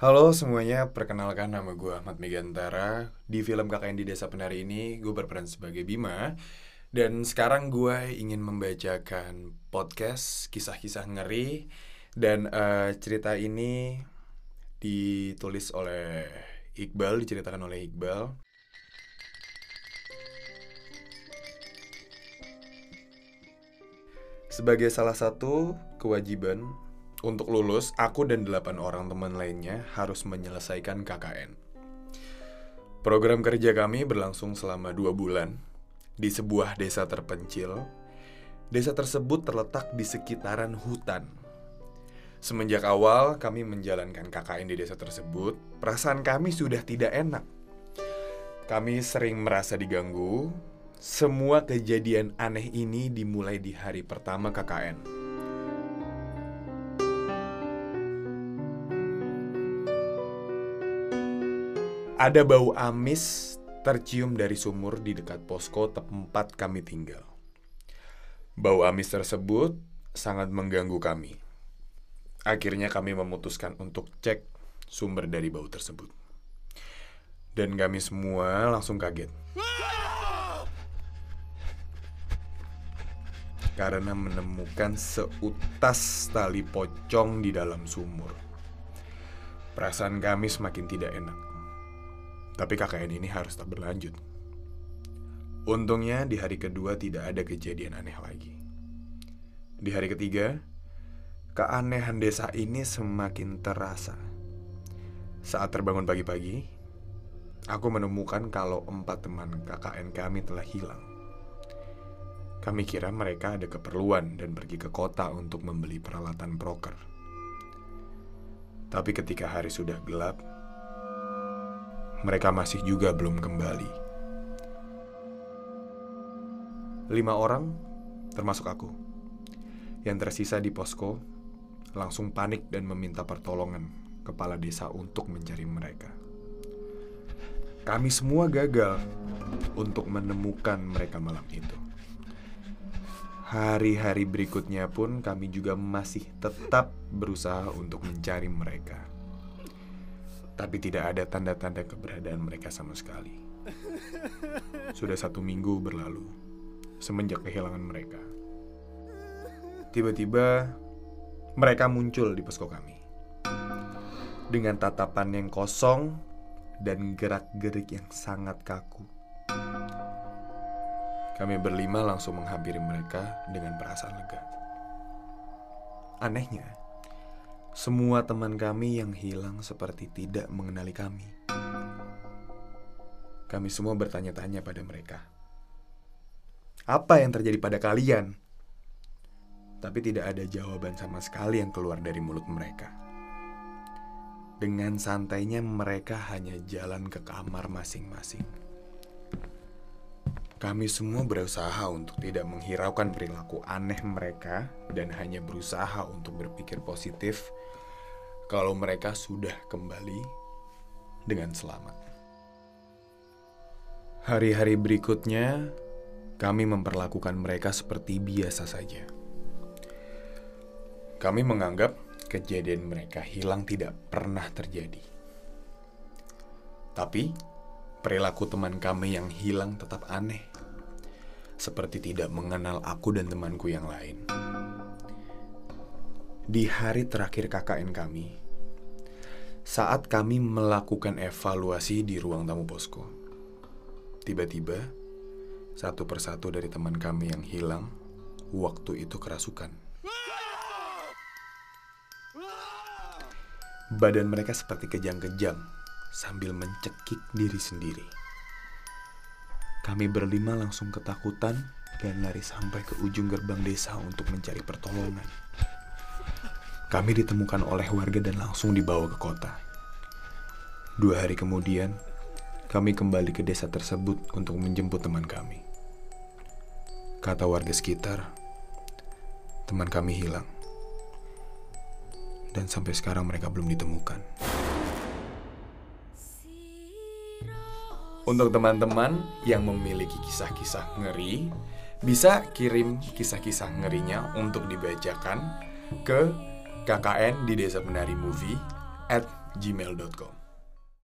Halo semuanya, perkenalkan nama gue Ahmad Megantara. Di film KKN di Desa Penari ini, gue berperan sebagai Bima. Dan sekarang gue ingin membacakan podcast kisah-kisah ngeri. Dan uh, cerita ini ditulis oleh Iqbal, diceritakan oleh Iqbal. Sebagai salah satu kewajiban untuk lulus, aku dan delapan orang teman lainnya harus menyelesaikan KKN. Program kerja kami berlangsung selama dua bulan di sebuah desa terpencil. Desa tersebut terletak di sekitaran hutan. Semenjak awal kami menjalankan KKN di desa tersebut, perasaan kami sudah tidak enak. Kami sering merasa diganggu. Semua kejadian aneh ini dimulai di hari pertama KKN. Ada bau amis tercium dari sumur di dekat posko tempat kami tinggal. Bau amis tersebut sangat mengganggu kami. Akhirnya kami memutuskan untuk cek sumber dari bau tersebut. Dan kami semua langsung kaget. Karena menemukan seutas tali pocong di dalam sumur. Perasaan kami semakin tidak enak. Tapi KKN ini harus tak berlanjut. Untungnya di hari kedua tidak ada kejadian aneh lagi. Di hari ketiga, keanehan desa ini semakin terasa. Saat terbangun pagi-pagi, aku menemukan kalau empat teman KKN kami telah hilang. Kami kira mereka ada keperluan dan pergi ke kota untuk membeli peralatan proker. Tapi ketika hari sudah gelap, mereka masih juga belum kembali. Lima orang, termasuk aku, yang tersisa di posko, langsung panik dan meminta pertolongan kepala desa untuk mencari mereka. Kami semua gagal untuk menemukan mereka malam itu. Hari-hari berikutnya pun kami juga masih tetap berusaha untuk mencari mereka tapi tidak ada tanda-tanda keberadaan mereka sama sekali. Sudah satu minggu berlalu semenjak kehilangan mereka. Tiba-tiba mereka muncul di posko kami dengan tatapan yang kosong dan gerak-gerik yang sangat kaku. Kami berlima langsung menghampiri mereka dengan perasaan lega. Anehnya, semua teman kami yang hilang seperti tidak mengenali kami. Kami semua bertanya-tanya pada mereka, "Apa yang terjadi pada kalian?" Tapi tidak ada jawaban sama sekali yang keluar dari mulut mereka. Dengan santainya, mereka hanya jalan ke kamar masing-masing. Kami semua berusaha untuk tidak menghiraukan perilaku aneh mereka dan hanya berusaha untuk berpikir positif kalau mereka sudah kembali dengan selamat. Hari-hari berikutnya, kami memperlakukan mereka seperti biasa saja. Kami menganggap kejadian mereka hilang tidak pernah terjadi. Tapi, perilaku teman kami yang hilang tetap aneh, seperti tidak mengenal aku dan temanku yang lain. Di hari terakhir KKN kami, saat kami melakukan evaluasi di ruang tamu posko. Tiba-tiba, satu persatu dari teman kami yang hilang, waktu itu kerasukan. Badan mereka seperti kejang-kejang sambil mencekik diri sendiri. Kami berlima langsung ketakutan dan lari sampai ke ujung gerbang desa untuk mencari pertolongan. Kami ditemukan oleh warga dan langsung dibawa ke kota. Dua hari kemudian, kami kembali ke desa tersebut untuk menjemput teman kami. Kata warga sekitar, teman kami hilang. Dan sampai sekarang mereka belum ditemukan. Untuk teman-teman yang memiliki kisah-kisah ngeri, bisa kirim kisah-kisah ngerinya untuk dibacakan ke KKN di Desa Penari Movie at gmail.com